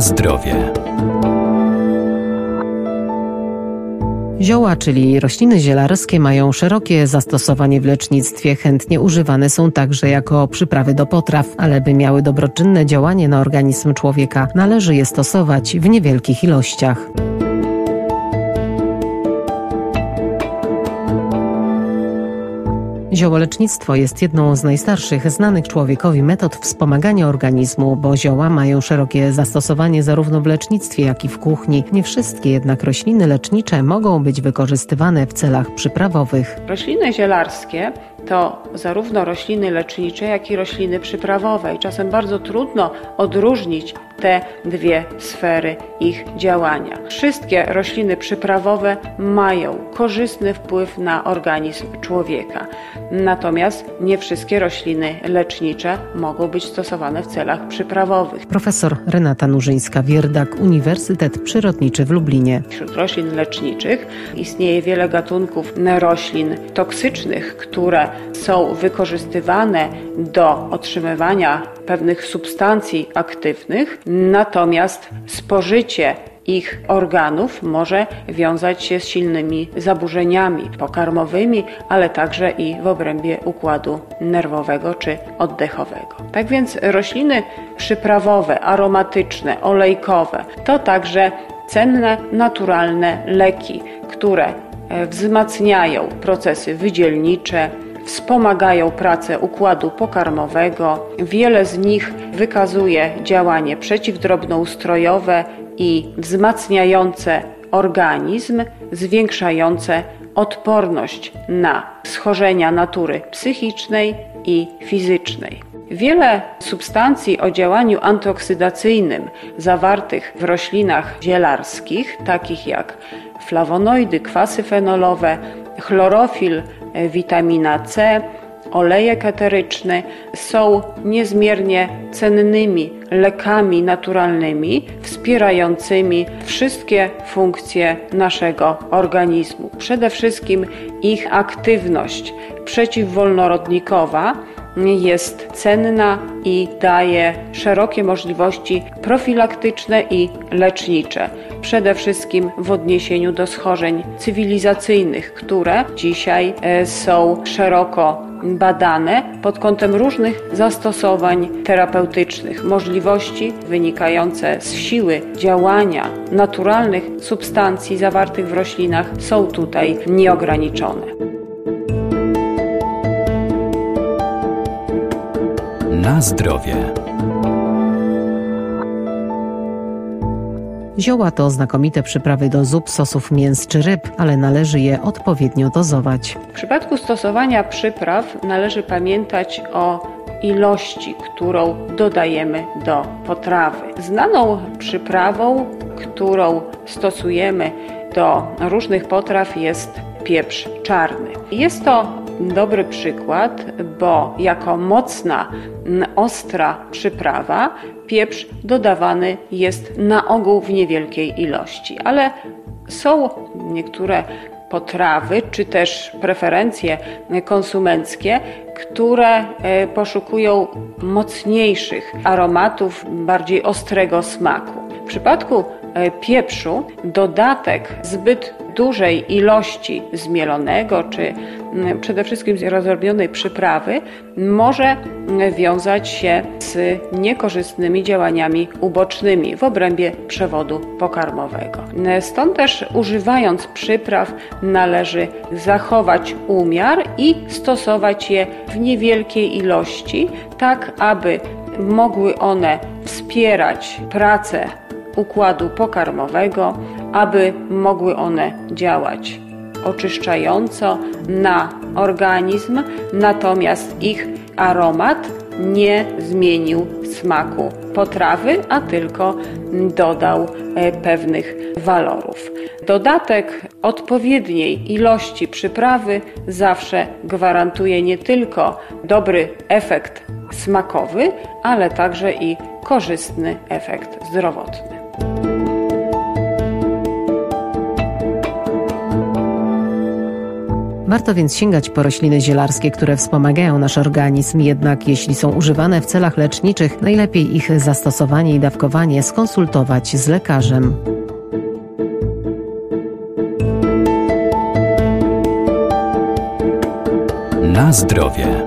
Zdrowie. Zioła, czyli rośliny zielarskie, mają szerokie zastosowanie w lecznictwie. Chętnie używane są także jako przyprawy do potraw, ale by miały dobroczynne działanie na organizm człowieka, należy je stosować w niewielkich ilościach. Ziołolecznictwo jest jedną z najstarszych znanych człowiekowi metod wspomagania organizmu, bo zioła mają szerokie zastosowanie zarówno w lecznictwie, jak i w kuchni. Nie wszystkie jednak rośliny lecznicze mogą być wykorzystywane w celach przyprawowych. Rośliny zielarskie to zarówno rośliny lecznicze, jak i rośliny przyprawowe. I czasem bardzo trudno odróżnić te dwie sfery ich działania. Wszystkie rośliny przyprawowe mają korzystny wpływ na organizm człowieka. Natomiast nie wszystkie rośliny lecznicze mogą być stosowane w celach przyprawowych. Profesor Renata Nurzyńska-Wierdak, Uniwersytet Przyrodniczy w Lublinie. Wśród roślin leczniczych istnieje wiele gatunków roślin toksycznych, które są wykorzystywane do otrzymywania pewnych substancji aktywnych, natomiast spożycie ich organów może wiązać się z silnymi zaburzeniami pokarmowymi, ale także i w obrębie układu nerwowego czy oddechowego. Tak więc rośliny przyprawowe, aromatyczne, olejkowe to także cenne, naturalne leki, które e, wzmacniają procesy wydzielnicze, wspomagają pracę układu pokarmowego. Wiele z nich wykazuje działanie przeciwdrobnoustrojowe i wzmacniające organizm, zwiększające odporność na schorzenia natury psychicznej i fizycznej. Wiele substancji o działaniu antyoksydacyjnym zawartych w roślinach zielarskich, takich jak flawonoidy, kwasy fenolowe, chlorofil, witamina C, olejek eteryczny są niezmiernie cennymi lekami naturalnymi wspierającymi wszystkie funkcje naszego organizmu. Przede wszystkim ich aktywność przeciwwolnorodnikowa jest cenna i daje szerokie możliwości profilaktyczne i lecznicze, przede wszystkim w odniesieniu do schorzeń cywilizacyjnych, które dzisiaj e, są szeroko badane pod kątem różnych zastosowań terapeutycznych, możliwości wynikające z siły działania naturalnych substancji zawartych w roślinach są tutaj nieograniczone. Na zdrowie. Zioła to znakomite przyprawy do zup, sosów mięs czy ryb, ale należy je odpowiednio dozować. W przypadku stosowania przypraw należy pamiętać o ilości, którą dodajemy do potrawy. Znaną przyprawą, którą stosujemy do różnych potraw jest pieprz czarny. Jest to dobry przykład, bo jako mocna, ostra przyprawa pieprz dodawany jest na ogół w niewielkiej ilości, ale są niektóre potrawy czy też preferencje konsumenckie, które e, poszukują mocniejszych aromatów, bardziej ostrego smaku. W przypadku e, pieprzu dodatek zbyt dużej ilości zmielonego czy mm, przede wszystkim z rozrobionej przyprawy może wiązać się z niekorzystnymi działaniami ubocznymi w obrębie przewodu pokarmowego. Stąd też używając przypraw należy zachować umiar i stosować je w niewielkiej ilości, tak aby mogły one wspierać pracę układu pokarmowego, aby mogły one działać oczyszczająco na organizm, natomiast ich aromat nie zmienił smaku potrawy, a tylko dodał e, pewnych walorów. Dodatek odpowiedniej ilości przyprawy zawsze gwarantuje nie tylko dobry efekt smakowy, ale także i korzystny efekt zdrowotny. Warto więc sięgać po rośliny zielarskie, które wspomagają nasz organizm, jednak jeśli są używane w celach leczniczych, najlepiej ich zastosowanie i dawkowanie skonsultować z lekarzem. Na zdrowie.